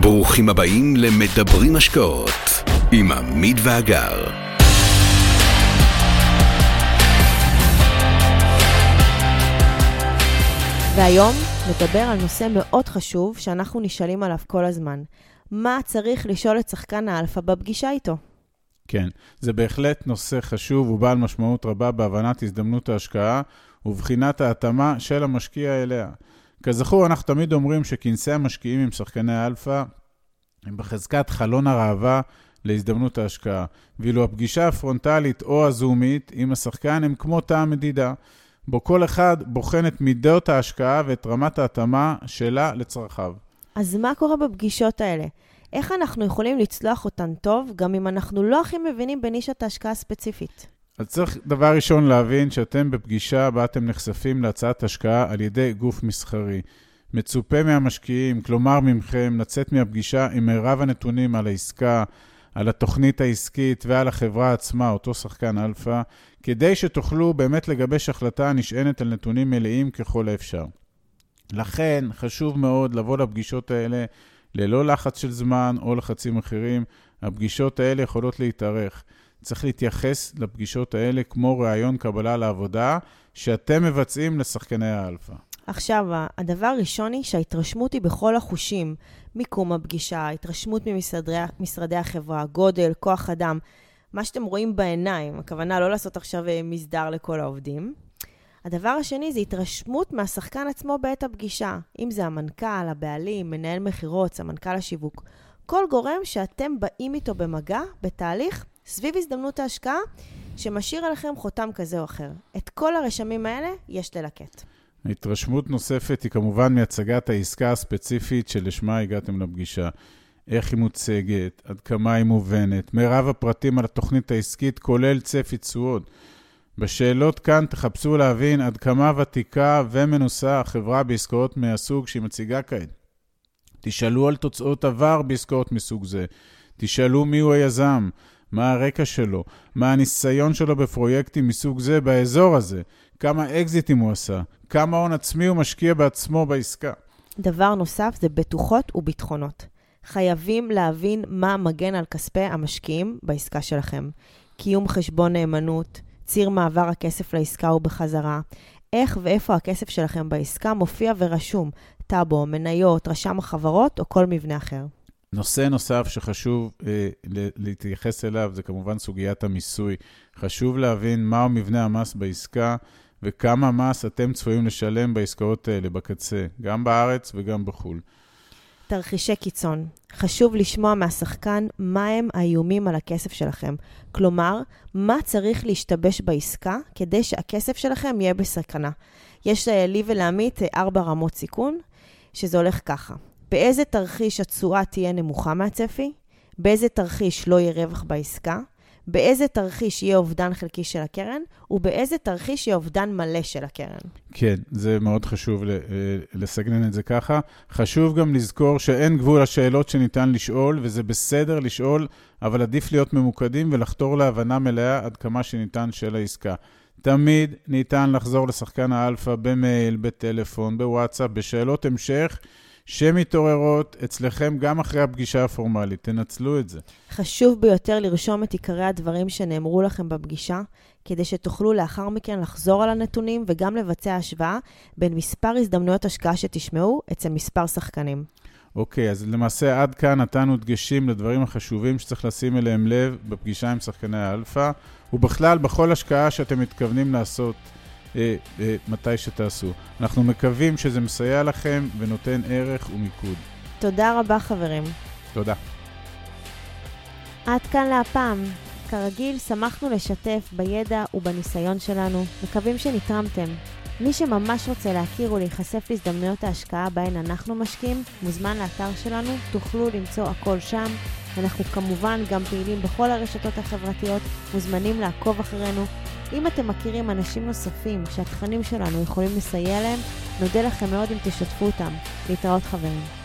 ברוכים הבאים למדברים השקעות עם עמית ואגר. והיום נדבר על נושא מאוד חשוב שאנחנו נשאלים עליו כל הזמן. מה צריך לשאול את שחקן האלפא בפגישה איתו? כן, זה בהחלט נושא חשוב ובעל משמעות רבה בהבנת הזדמנות ההשקעה ובחינת ההתאמה של המשקיע אליה. כזכור, אנחנו תמיד אומרים שכנסי המשקיעים עם שחקני אלפא הם בחזקת חלון הראווה להזדמנות ההשקעה, ואילו הפגישה הפרונטלית או הזומית עם השחקן הם כמו תא המדידה, בו כל אחד בוחן את מידות ההשקעה ואת רמת ההתאמה שלה לצרכיו. אז מה קורה בפגישות האלה? איך אנחנו יכולים לצלוח אותן טוב, גם אם אנחנו לא הכי מבינים בנישת ההשקעה הספציפית? אז צריך דבר ראשון להבין שאתם בפגישה בה אתם נחשפים להצעת השקעה על ידי גוף מסחרי. מצופה מהמשקיעים, כלומר ממכם, לצאת מהפגישה עם מירב הנתונים על העסקה, על התוכנית העסקית ועל החברה עצמה, אותו שחקן אלפא, כדי שתוכלו באמת לגבש החלטה הנשענת על נתונים מלאים ככל האפשר. לכן, חשוב מאוד לבוא לפגישות האלה ללא לחץ של זמן או לחצים אחרים. הפגישות האלה יכולות להתארך. צריך להתייחס לפגישות האלה כמו ראיון קבלה לעבודה שאתם מבצעים לשחקני האלפא. עכשיו, הדבר הראשון היא שההתרשמות היא בכל החושים. מיקום הפגישה, התרשמות ממשרדי החברה, גודל, כוח אדם. מה שאתם רואים בעיניים, הכוונה לא לעשות עכשיו אה, מסדר לכל העובדים. הדבר השני זה התרשמות מהשחקן עצמו בעת הפגישה. אם זה המנכ"ל, הבעלים, מנהל מכירות, סמנכ"ל השיווק. כל גורם שאתם באים איתו במגע, בתהליך, סביב הזדמנות ההשקעה, שמשאיר עליכם חותם כזה או אחר. את כל הרשמים האלה יש ללקט. התרשמות נוספת היא כמובן מהצגת העסקה הספציפית שלשמה הגעתם לפגישה. איך היא מוצגת, עד כמה היא מובנת, מירב הפרטים על התוכנית העסקית, כולל צפי תשואות. בשאלות כאן תחפשו להבין עד כמה ותיקה ומנוסה החברה בעסקאות מהסוג שהיא מציגה כעת. תשאלו על תוצאות עבר בעסקאות מסוג זה. תשאלו מיהו היזם, מה הרקע שלו, מה הניסיון שלו בפרויקטים מסוג זה באזור הזה, כמה אקזיטים הוא עשה, כמה הון עצמי הוא משקיע בעצמו בעסקה. דבר נוסף זה בטוחות וביטחונות. חייבים להבין מה מגן על כספי המשקיעים בעסקה שלכם. קיום חשבון נאמנות, ציר מעבר הכסף לעסקה ובחזרה, איך ואיפה הכסף שלכם בעסקה מופיע ורשום, טאבו, מניות, רשם החברות או כל מבנה אחר. נושא נוסף שחשוב אה, להתייחס אליו זה כמובן סוגיית המיסוי. חשוב להבין מהו מבנה המס בעסקה וכמה מס אתם צפויים לשלם בעסקאות האלה בקצה, גם בארץ וגם בחו"ל. תרחישי קיצון. חשוב לשמוע מהשחקן מהם האיומים על הכסף שלכם. כלומר, מה צריך להשתבש בעסקה כדי שהכסף שלכם יהיה בסכנה. יש אה, לי ולעמית אה, ארבע רמות סיכון, שזה הולך ככה. באיזה תרחיש התשואה תהיה נמוכה מהצפי? באיזה תרחיש לא יהיה רווח בעסקה? באיזה תרחיש יהיה אובדן חלקי של הקרן, ובאיזה תרחיש יהיה אובדן מלא של הקרן. כן, זה מאוד חשוב אה, לסגנן את זה ככה. חשוב גם לזכור שאין גבול לשאלות שניתן לשאול, וזה בסדר לשאול, אבל עדיף להיות ממוקדים ולחתור להבנה מלאה עד כמה שניתן של העסקה. תמיד ניתן לחזור לשחקן האלפא במייל, בטלפון, בוואטסאפ, בשאלות המשך. שמתעוררות אצלכם גם אחרי הפגישה הפורמלית. תנצלו את זה. חשוב ביותר לרשום את עיקרי הדברים שנאמרו לכם בפגישה, כדי שתוכלו לאחר מכן לחזור על הנתונים וגם לבצע השוואה בין מספר הזדמנויות השקעה שתשמעו אצל מספר שחקנים. אוקיי, אז למעשה עד כאן נתנו דגשים לדברים החשובים שצריך לשים אליהם לב בפגישה עם שחקני האלפא, ובכלל בכל השקעה שאתם מתכוונים לעשות. אה, אה, מתי שתעשו. אנחנו מקווים שזה מסייע לכם ונותן ערך ומיקוד. תודה רבה, חברים. תודה. עד כאן להפעם. כרגיל, שמחנו לשתף בידע ובניסיון שלנו, מקווים שנתרמתם. מי שממש רוצה להכיר ולהיחשף להזדמנויות ההשקעה בהן אנחנו משקיעים, מוזמן לאתר שלנו, תוכלו למצוא הכל שם. אנחנו כמובן גם פעילים בכל הרשתות החברתיות, מוזמנים לעקוב אחרינו. אם אתם מכירים אנשים נוספים שהתכנים שלנו יכולים לסייע להם, נודה לכם מאוד אם תשתפו אותם. להתראות חברים.